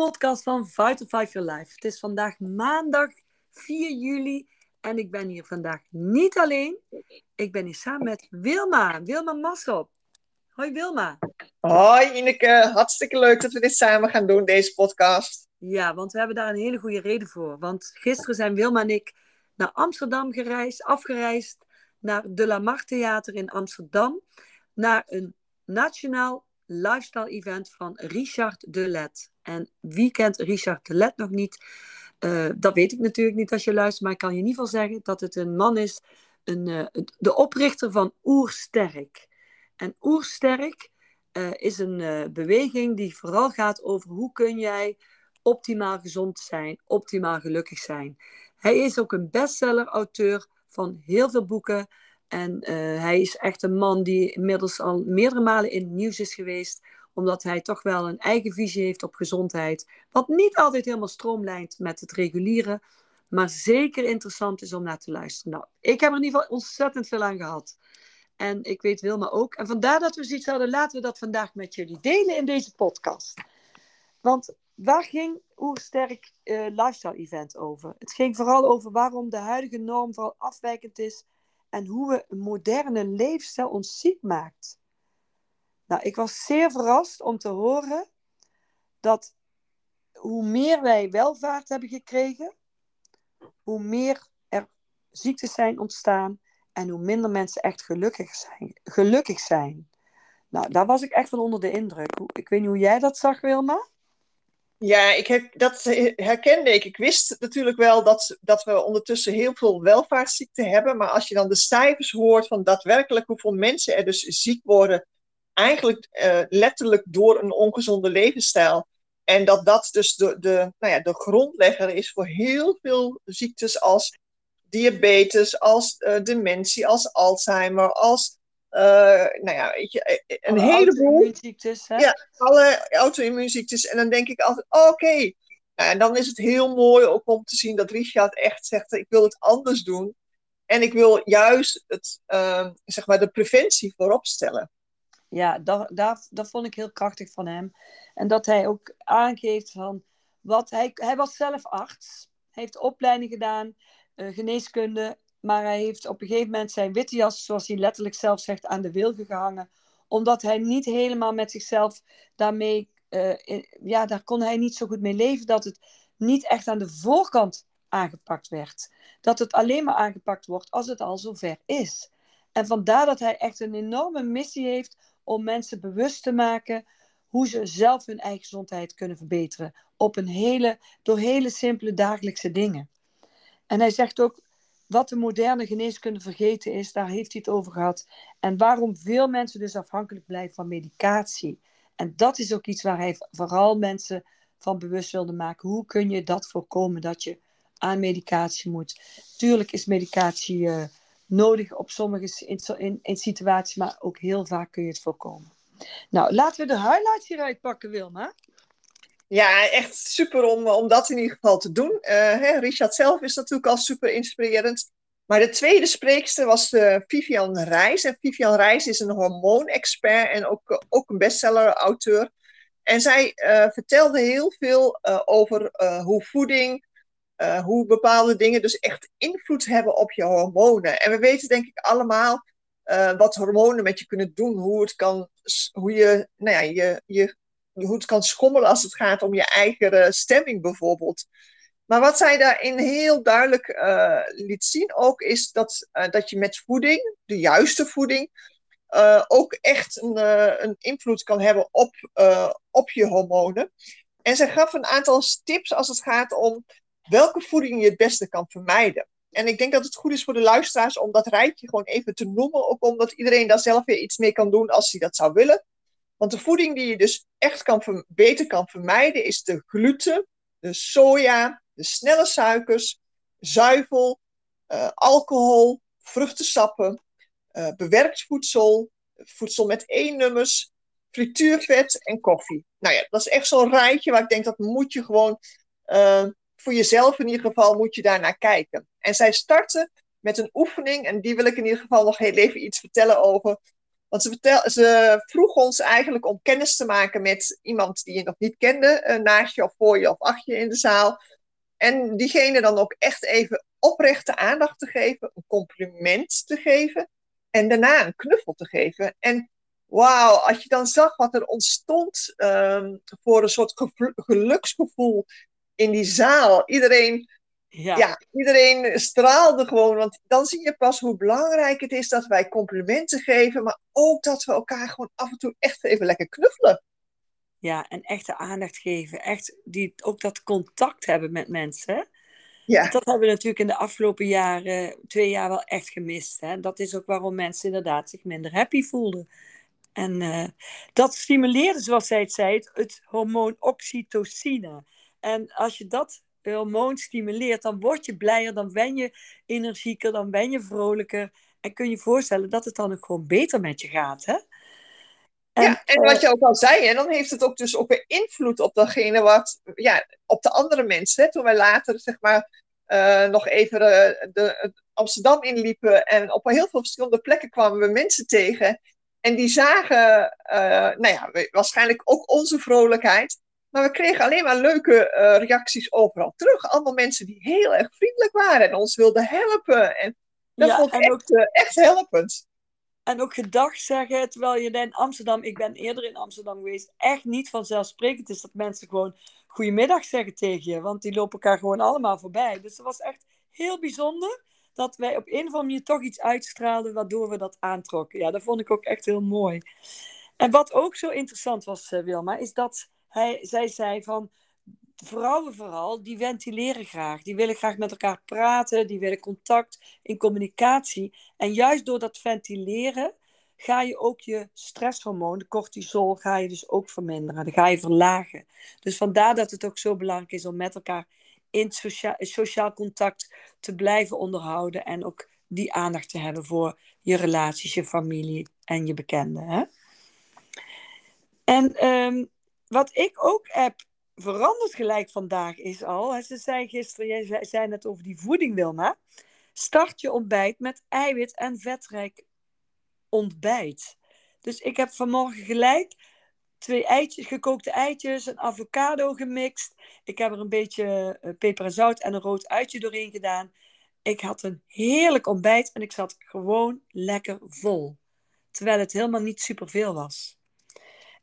Podcast van Vital 5 Your Life. Het is vandaag maandag 4 juli en ik ben hier vandaag niet alleen. Ik ben hier samen met Wilma, Wilma Massop. Hoi Wilma. Hoi Ineke, hartstikke leuk dat we dit samen gaan doen, deze podcast. Ja, want we hebben daar een hele goede reden voor. Want gisteren zijn Wilma en ik naar Amsterdam gereisd, afgereisd, naar de Lamar Theater in Amsterdam, naar een nationaal lifestyle event van Richard de Let. En wie kent Richard de Let nog niet? Uh, dat weet ik natuurlijk niet als je luistert, maar ik kan je in ieder geval zeggen dat het een man is, een, uh, de oprichter van Oersterk. En Oersterk uh, is een beweging die vooral gaat over hoe kun jij optimaal gezond zijn, optimaal gelukkig zijn. Hij is ook een bestseller, auteur van heel veel boeken. En uh, hij is echt een man die inmiddels al meerdere malen in het nieuws is geweest. Omdat hij toch wel een eigen visie heeft op gezondheid. Wat niet altijd helemaal stroomlijnt met het reguliere. Maar zeker interessant is om naar te luisteren. Nou, ik heb er in ieder geval ontzettend veel aan gehad. En ik weet Wilma ook. En vandaar dat we zoiets hadden, laten we dat vandaag met jullie delen in deze podcast. Want waar ging Oersterk uh, Lifestyle Event over? Het ging vooral over waarom de huidige norm vooral afwijkend is en hoe we een moderne leefstijl ons ziek maakt. Nou, ik was zeer verrast om te horen dat hoe meer wij welvaart hebben gekregen, hoe meer er ziektes zijn ontstaan en hoe minder mensen echt gelukkig zijn. Gelukkig zijn. Nou, daar was ik echt van onder de indruk. Ik weet niet hoe jij dat zag, Wilma. Ja, ik heb, dat herkende ik. Ik wist natuurlijk wel dat, dat we ondertussen heel veel welvaartsziekten hebben. Maar als je dan de cijfers hoort van daadwerkelijk hoeveel mensen er dus ziek worden, eigenlijk uh, letterlijk door een ongezonde levensstijl. En dat dat dus de, de, nou ja, de grondlegger is voor heel veel ziektes als diabetes, als uh, dementie, als Alzheimer, als nou ja, weet je, eh, een alle heleboel. Hè? Ja, alle auto-immuunziektes. En dan denk ik altijd, oké. Okay. Nou, en dan is het heel mooi ook om te zien dat Richard echt zegt, ik wil het anders doen. En ik wil juist het, uh, zeg maar de preventie voorop stellen. Ja, dat, dat, dat vond ik heel krachtig van hem. En dat hij ook aangeeft van, wat hij, hij was zelf arts. Hij heeft opleiding gedaan, uh, geneeskunde. Maar hij heeft op een gegeven moment zijn witte jas, zoals hij letterlijk zelf zegt, aan de wilgen gehangen. Omdat hij niet helemaal met zichzelf daarmee, uh, ja, daar kon hij niet zo goed mee leven. Dat het niet echt aan de voorkant aangepakt werd. Dat het alleen maar aangepakt wordt als het al zover is. En vandaar dat hij echt een enorme missie heeft om mensen bewust te maken hoe ze zelf hun eigen gezondheid kunnen verbeteren. Op een hele, door hele simpele dagelijkse dingen. En hij zegt ook, wat de moderne geneeskunde vergeten is, daar heeft hij het over gehad. En waarom veel mensen dus afhankelijk blijven van medicatie. En dat is ook iets waar hij vooral mensen van bewust wilde maken. Hoe kun je dat voorkomen dat je aan medicatie moet? Tuurlijk is medicatie uh, nodig op sommige in, in, in, situaties, maar ook heel vaak kun je het voorkomen. Nou, laten we de highlights hieruit pakken, Wilma. Ja, echt super om, om dat in ieder geval te doen. Uh, hè, Richard zelf is natuurlijk al super inspirerend. Maar de tweede spreekster was uh, Vivian Reis. En Vivian Reis is een hormoonexpert en ook, ook een bestseller-auteur. En zij vertelde heel veel over hoe voeding, hoe bepaalde dingen dus echt invloed hebben op je hormonen. En we weten denk ik allemaal wat hormonen met je kunnen doen. Hoe, het kan, hoe je, nou ja, je, je hoe het kan schommelen als het gaat om je eigen stemming bijvoorbeeld. Maar wat zij daarin heel duidelijk uh, liet zien ook, is dat, uh, dat je met voeding, de juiste voeding, ook echt een, een, invloed kan hebben op, op je hormonen. En zij gaf een aantal tips als het gaat om welke voeding je het beste kan vermijden. En ik denk dat het goed is voor de luisteraars om dat rijtje gewoon even te noemen, ook omdat iedereen daar zelf weer iets mee kan doen als hij dat zou willen. Want de voeding die je dus echt kan beter kan vermijden is de gluten, de soja, de snelle suikers, zuivel, uh, alcohol, vruchtensappen, uh, bewerkt voedsel, voedsel met E-nummers, frituurvet en koffie. Nou ja, dat is echt zo'n rijtje waar ik denk dat moet je gewoon uh, voor jezelf in ieder geval moet je daar naar kijken. En zij starten met een oefening en die wil ik in ieder geval nog heel even iets vertellen over. Want ze, vertel, ze vroeg ons eigenlijk om kennis te maken met iemand die je nog niet kende, uh, naast je of voor je of achter je in de zaal. En diegene dan ook echt even oprechte aandacht te geven, een compliment te geven en daarna een knuffel te geven. En wauw, als je dan zag wat er ontstond um, voor een soort geluksgevoel in die zaal. Iedereen, ja. ja. iedereen straalde gewoon, want dan zie je pas hoe belangrijk het is dat wij complimenten geven, maar ook dat we elkaar gewoon af en toe echt even lekker knuffelen. Ja, en echte aandacht geven. Echt die, ook dat contact hebben met mensen. Ja. Dat hebben we natuurlijk in de afgelopen jaren, twee jaar wel echt gemist. Hè? Dat is ook waarom mensen inderdaad zich minder happy voelden. En uh, dat stimuleerde, zoals zij het zei, het, het, hormoon oxytocine. En als je dat hormoon stimuleert, dan word je blijer, dan ben je energieker, dan ben je vrolijker. En kun je je voorstellen dat het dan ook gewoon beter met je gaat. Hè? En, ja, en wat je ook al zei, en dan heeft het ook dus ook weer invloed op datgene wat, ja, op de andere mensen. Hè? Toen wij later, zeg maar, uh, nog even uh, de, Amsterdam inliepen en op heel veel verschillende plekken kwamen we mensen tegen. En die zagen, uh, nou ja, waarschijnlijk ook onze vrolijkheid. Maar we kregen alleen maar leuke reacties overal terug. Allemaal mensen die heel erg vriendelijk waren en ons wilden helpen. En dat ja, vond ik echt, echt helpend. En ook gedag zeggen, terwijl je in Amsterdam, ik ben eerder in Amsterdam geweest, echt niet vanzelfsprekend is dat mensen gewoon goedemiddag zeggen tegen je. Want die lopen elkaar gewoon allemaal voorbij. Dus het was echt heel bijzonder dat wij op een of andere manier toch iets uitstraalden waardoor we dat aantrokken. Ja, dat vond ik ook echt heel mooi. En wat ook zo interessant was, uh, Wilma, is dat hij, zij zei van vrouwen vooral, die ventileren graag. Die willen graag met elkaar praten, die willen contact in communicatie. En juist door dat ventileren ga je ook je stresshormoon, de cortisol, ga je dus ook verminderen. Dan ga je verlagen. Dus vandaar dat het ook zo belangrijk is om met elkaar in sociaal, contact te blijven onderhouden. En ook die aandacht te hebben voor je relaties, je familie en je bekenden. Hè? En um, wat ik ook heb veranderd gelijk vandaag is al. Ze zei gisteren, jij zei net over die voeding, Wilma. Start je ontbijt met eiwit en vetrijk ontbijt. Dus ik heb vanmorgen gelijk twee eitjes, gekookte eitjes, een avocado gemixt. Ik heb er een beetje uh, peper en zout en een rood uitje doorheen gedaan. Ik had een heerlijk ontbijt en ik zat gewoon lekker vol. Terwijl het helemaal niet superveel was.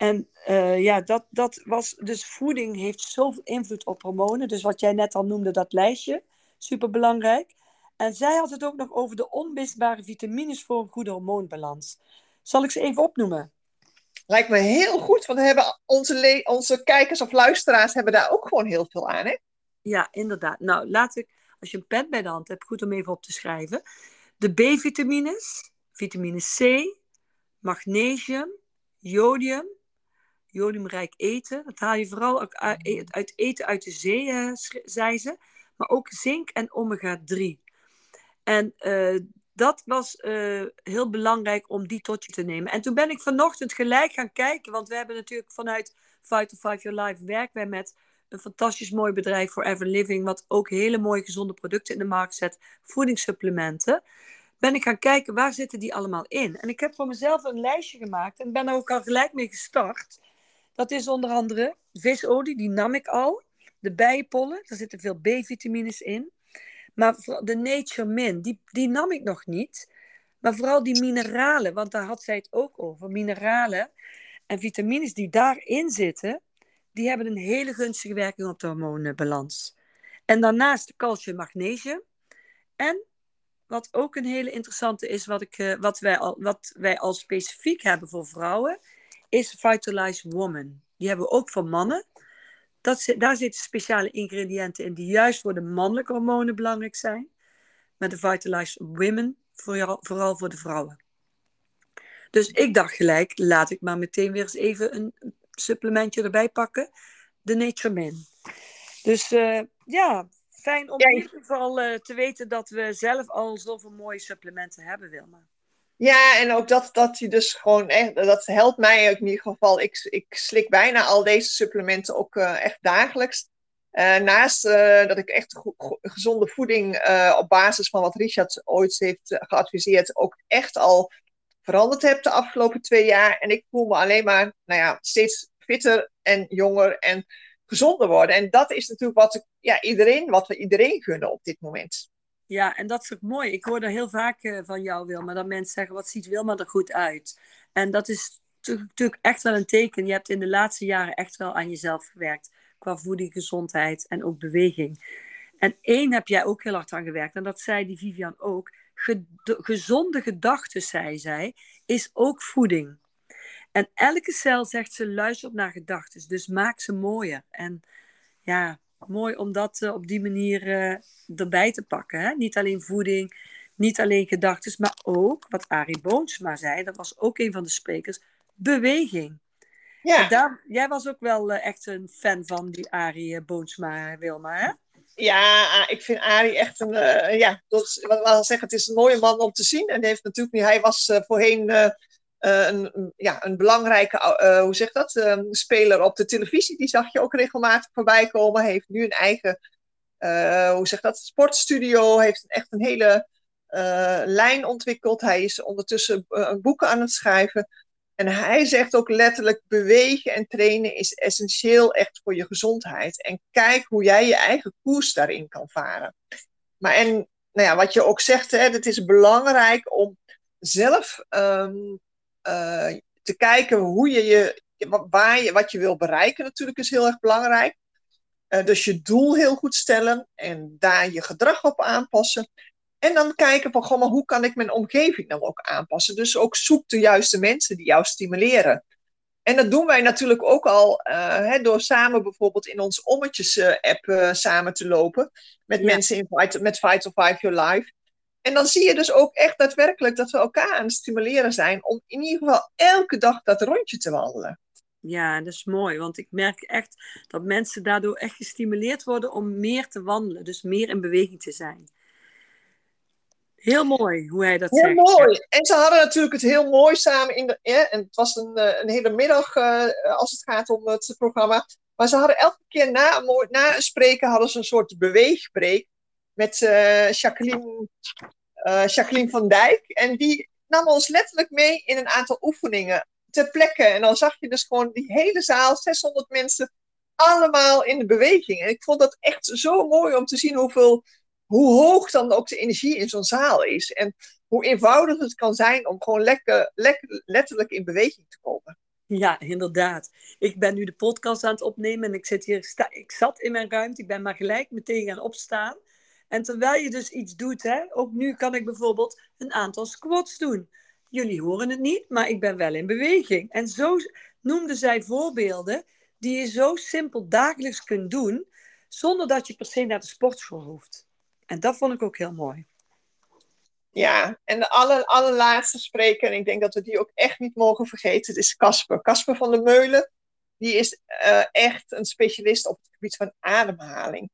En uh, ja, dat, dat was. Dus voeding heeft zoveel invloed op hormonen. Dus wat jij net al noemde, dat lijstje, super belangrijk. En zij had het ook nog over de onmisbare vitamines voor een goede hormoonbalans. Zal ik ze even opnoemen? Lijkt me heel goed, want hebben onze, onze kijkers of luisteraars hebben daar ook gewoon heel veel aan, hè? Ja, inderdaad. Nou, laat ik, als je een pen bij de hand hebt, goed om even op te schrijven. De B-vitamines, vitamine C, magnesium, jodium, jodiumrijk eten. Dat haal je vooral uit eten uit de zee, uh, zei ze. Maar ook zink en omega-3. En uh, dat was uh, heel belangrijk om die tot je te nemen. En toen ben ik vanochtend gelijk gaan kijken, want we hebben natuurlijk vanuit Fight to Five Your Life werken wij met een fantastisch mooi bedrijf Forever Living, wat ook hele mooie gezonde producten in de markt zet, voedingssupplementen. Ben ik gaan kijken waar zitten die allemaal in. En ik heb voor mezelf een lijstje gemaakt en ben er ook al gelijk mee gestart. Dat is onder andere visolie, die nam ik al. De bijenpollen, daar zitten veel B-vitamines in. Maar de Nature Min, die, die nam ik nog niet. Maar vooral die mineralen, want daar had zij het ook over. Mineralen en vitamines die daarin zitten, die hebben een hele gunstige werking op de hormoonbalans. En daarnaast calcium magnesium. En wat ook een hele interessante is, wat, ik, eh, wat, wij al, wat wij al specifiek hebben voor vrouwen, is Vitalize Woman. Die hebben we ook voor mannen. Dat, daar zitten speciale ingrediënten in die juist voor de mannelijke hormonen belangrijk zijn. Met de Vitalize Women, vooral, vooral voor de vrouwen. Dus ik dacht gelijk, laat ik maar meteen weer eens even een supplementje erbij pakken. De Nature Min. Dus uh, ja, fijn om in ieder geval uh, te weten dat we zelf al zoveel mooie supplementen hebben, Wilma. Ja, en ook dat, dat je dus gewoon echt, dat helpt mij in ieder geval. Ik, ik slik bijna al deze supplementen ook uh, echt dagelijks. Uh, naast uh, dat ik echt gezonde voeding op basis van wat Richard ooit heeft geadviseerd, ook echt al veranderd heb de afgelopen twee jaar. En ik voel me alleen maar, nou ja, steeds fitter en jonger en gezonder worden. En dat is natuurlijk wat, ja, iedereen, wat we iedereen gunnen op dit moment. Ja, en dat is ook mooi. Ik hoor er heel vaak uh, van jou, Wilma, dat mensen zeggen, wat ziet Wilma er goed uit? En dat is natuurlijk echt wel een teken. Je hebt in de laatste jaren echt wel aan jezelf gewerkt. Qua voeding, gezondheid en ook beweging. En één heb jij ook heel hard aan gewerkt. En dat zei die Vivian ook. gezonde gedachten, zei zij, is ook voeding. En elke cel zegt ze, luister op naar gedachten. Dus maak ze mooier. En ja, mooi om dat uh, op die manier uh, erbij te pakken. Hè? Niet alleen voeding, niet alleen gedachten, maar ook, wat Arie Boonsma zei, dat was ook een van de sprekers, beweging. Ja. Daar, jij was ook wel uh, echt een fan van die Arie Boonsma, Wilma, hè? Ja, ik vind Arie echt een, ja, dat, wat ik zeggen, het is een mooie man om te zien. En heeft natuurlijk nu, hij was voorheen een, ja, een belangrijke, uh, hoe zeg dat, um, speler op de televisie. Die zag je ook regelmatig voorbij komen. Heeft nu een eigen, uh, hoe zeg dat, sportstudio. Heeft echt een hele lijn ontwikkeld. Hij is ondertussen boeken aan het schrijven. En hij zegt ook letterlijk: bewegen en trainen is essentieel echt voor je gezondheid. En kijk hoe jij je eigen koers daarin kan varen. Maar en nou ja, wat je ook zegt, hè, het is belangrijk om zelf um, uh, te kijken hoe je je, waar je, wat je wil bereiken natuurlijk is heel erg belangrijk. Uh, dus je doel heel goed stellen en daar je gedrag op aanpassen. En dan kijken van, goh, maar hoe kan ik mijn omgeving dan ook aanpassen? Dus ook zoek de juiste mensen die jou stimuleren. En dat doen wij natuurlijk ook al uh, hè, door samen bijvoorbeeld in ons ommetjes-app uh, samen te lopen. Met ja. mensen in Fight, met Fight or Five Your Life. En dan zie je dus ook echt daadwerkelijk dat we elkaar aan het stimuleren zijn om in ieder geval elke dag dat rondje te wandelen. Ja, dat is mooi, want ik merk echt dat mensen daardoor echt gestimuleerd worden om meer te wandelen, dus meer in beweging te zijn. Heel mooi hoe hij dat heel zegt. Heel mooi. En ze hadden natuurlijk het heel mooi samen in de. Ja, en het was een, eh, een hele middag uh, als het gaat om het programma. Maar ze hadden elke keer na, na een spreken hadden ze een soort beweegbreek met uh, Jacqueline, uh, Jacqueline van Dijk. En die nam ons letterlijk mee in een aantal oefeningen ter plekke. En dan zag je dus gewoon die hele zaal, 600 mensen, allemaal in de beweging. En ik vond dat echt zo mooi om te zien hoeveel, hoe hoog dan ook de energie in zo'n zaal is. En hoe eenvoudig het kan zijn om gewoon lekker, lekker letterlijk in beweging te komen. Ja, inderdaad. Ik ben nu de podcast aan het opnemen en ik zit hier, ik zat in mijn ruimte, ik ben maar gelijk meteen gaan opstaan. En terwijl je dus iets doet, hè, ook nu kan ik bijvoorbeeld een aantal squats doen. Jullie horen het niet, maar ik ben wel in beweging. En zo noemden zij voorbeelden die je zo simpel dagelijks kunt doen, zonder dat je per se naar de sportschool hoeft. En dat vond ik ook heel mooi. Ja, en de aller, allerlaatste spreker, en ik denk dat we die ook echt niet mogen vergeten, is Casper. Casper van der Meulen, die is uh, echt een specialist op het gebied van ademhaling.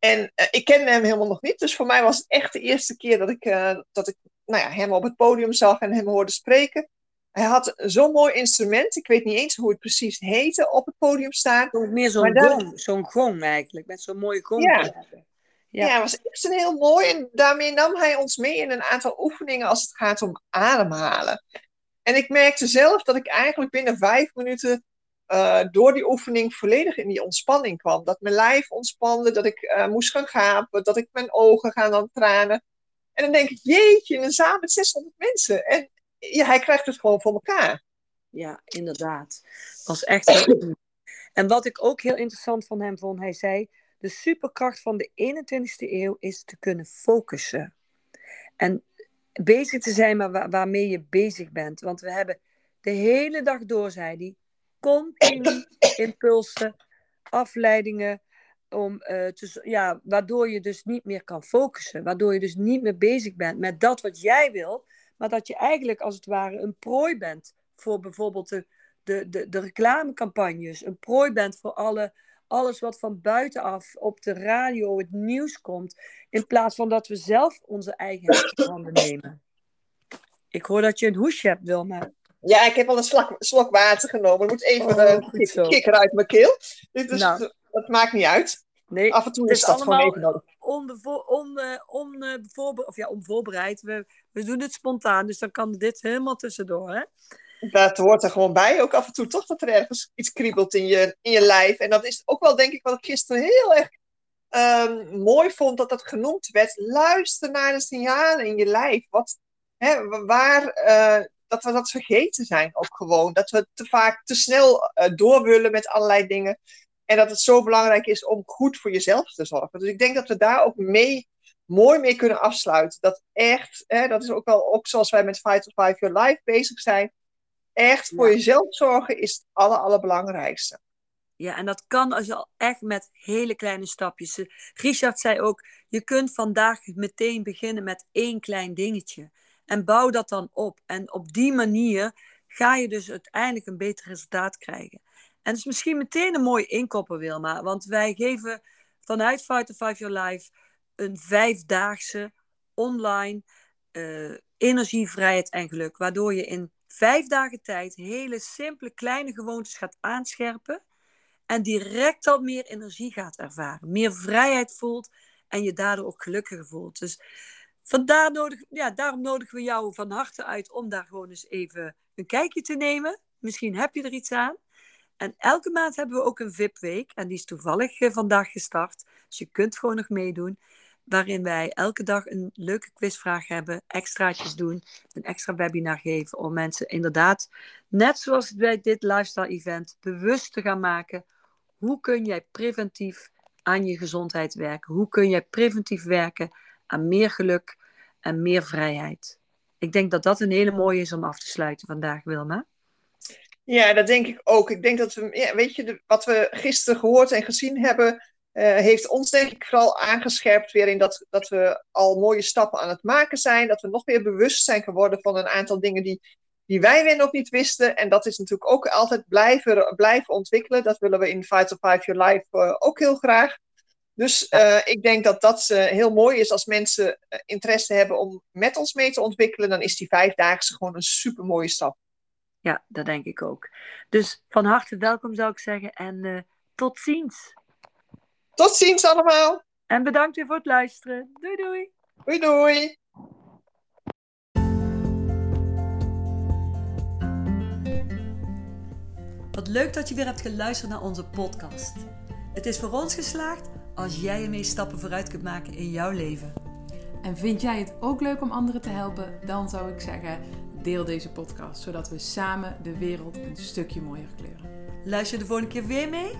En uh, ik kende hem helemaal nog niet. Dus voor mij was het echt de eerste keer dat ik, uh, dat ik nou ja, hem op het podium zag en hem hoorde spreken. Hij had zo'n mooi instrument. Ik weet niet eens hoe het precies heette op het podium staan. Meer zo'n gong, zo'n gong eigenlijk. Met zo'n mooie gong. Ja. Ja. ja, het was echt een heel mooi. En daarmee nam hij ons mee in een aantal oefeningen als het gaat om ademhalen. En ik merkte zelf dat ik eigenlijk binnen vijf minuten uh, door die oefening volledig in die ontspanning kwam. Dat mijn lijf ontspande, dat ik uh, moest gaan gapen, dat ik mijn ogen gaan aan tranen. En dan denk ik, jeetje, een zaal met 600 mensen. En ja, hij krijgt het gewoon voor elkaar. Ja, inderdaad. was echt. En wat ik ook heel interessant van hem vond, hij zei... De superkracht van de 21ste eeuw is te kunnen focussen. En bezig te zijn met waarmee je bezig bent. Want we hebben de hele dag door, zei hij, continu impulsen, afleidingen, om, te, ja, waardoor je dus niet meer kan focussen. Waardoor je dus niet meer bezig bent met dat wat jij wil, maar dat je eigenlijk als het ware een prooi bent voor bijvoorbeeld de, de, de, de reclamecampagnes, een prooi bent voor alle, alles wat van buitenaf op de radio, het nieuws komt, in plaats van dat we zelf onze eigen handen nemen. Ik hoor dat je een hoesje hebt, Wilma. Ja, ik heb al een slok, slok water genomen. Ik moet even oh, een kikker uit mijn keel. Dit is, nou. Dat maakt niet uit. Nee, Af en toe is, dat gewoon even nodig. Onvoorbereid, of ja, onvoorbereid. We, we doen het spontaan, dus dan kan dit helemaal tussendoor. Hè? Dat hoort er gewoon bij, ook af en toe toch dat er ergens iets kriebelt in je, in je lijf. En dat is ook wel, denk ik, wat ik gisteren heel erg um, mooi vond dat dat genoemd werd. Luister naar de signalen in je lijf. Wat, hè, waar, uh, dat we dat vergeten zijn ook gewoon. Dat we te vaak te snel uh, door willen met allerlei dingen. En dat het zo belangrijk is om goed voor jezelf te zorgen. Dus ik denk dat we daar ook mee, mooi mee kunnen afsluiten. Dat echt, hè, dat is ook wel ook zoals wij met Fight to Five Your Life bezig zijn. Echt voor jezelf zorgen is het aller, allerbelangrijkste. Ja, en dat kan als je al echt met hele kleine stapjes. Richard zei ook, je kunt vandaag meteen beginnen met één klein dingetje. En bouw dat dan op. En op die manier ga je dus uiteindelijk een beter resultaat krijgen. En het is misschien meteen een mooi inkoppen, Wilma. Want wij geven vanuit Fight to Five Your Life een vijfdaagse online uh, energie, vrijheid en geluk. Waardoor je in vijf dagen tijd hele simpele kleine gewoontes gaat aanscherpen. En direct al meer energie gaat ervaren. Meer vrijheid voelt en je daardoor ook gelukkiger voelt. Dus vandaar nodig, ja, daarom nodigen we jou van harte uit om daar gewoon eens even een kijkje te nemen. Misschien heb je er iets aan. En elke maand hebben we ook een VIP-week. En die is toevallig eh, vandaag gestart. Dus je kunt gewoon nog meedoen. Waarin wij elke dag een leuke quizvraag hebben. Extraatjes doen. Een extra webinar geven. Om mensen inderdaad, net zoals bij dit lifestyle event, bewust te gaan maken. Hoe kun jij preventief aan je gezondheid werken? Hoe kun jij preventief werken aan meer geluk en meer vrijheid? Ik denk dat dat een hele mooie is om af te sluiten vandaag, Wilma. Ja, dat denk ik ook. Ik denk dat we, ja, weet je, wat we gisteren gehoord en gezien hebben, uh, heeft ons denk ik vooral aangescherpt weer in dat, dat we al mooie stappen aan het maken zijn. Dat we nog meer bewust zijn geworden van een aantal dingen die, die wij weer nog niet wisten. En dat is natuurlijk ook altijd blijven, blijven ontwikkelen. Dat willen we in Fight to Five Your Life uh, ook heel graag. Dus uh, ik denk dat dat heel mooi is als mensen interesse hebben om met ons mee te ontwikkelen. Dan is die vijfdaagse gewoon een super mooie stap. Ja, dat denk ik ook. Dus van harte welkom zou ik zeggen en uh, tot ziens. Tot ziens allemaal. En bedankt weer voor het luisteren. Doei doei. Doei doei. Wat leuk dat je weer hebt geluisterd naar onze podcast. Het is voor ons geslaagd als jij ermee stappen vooruit kunt maken in jouw leven. En vind jij het ook leuk om anderen te helpen? Dan zou ik zeggen deel deze podcast, zodat we samen de wereld een stukje mooier kleuren. Luister de volgende keer weer mee?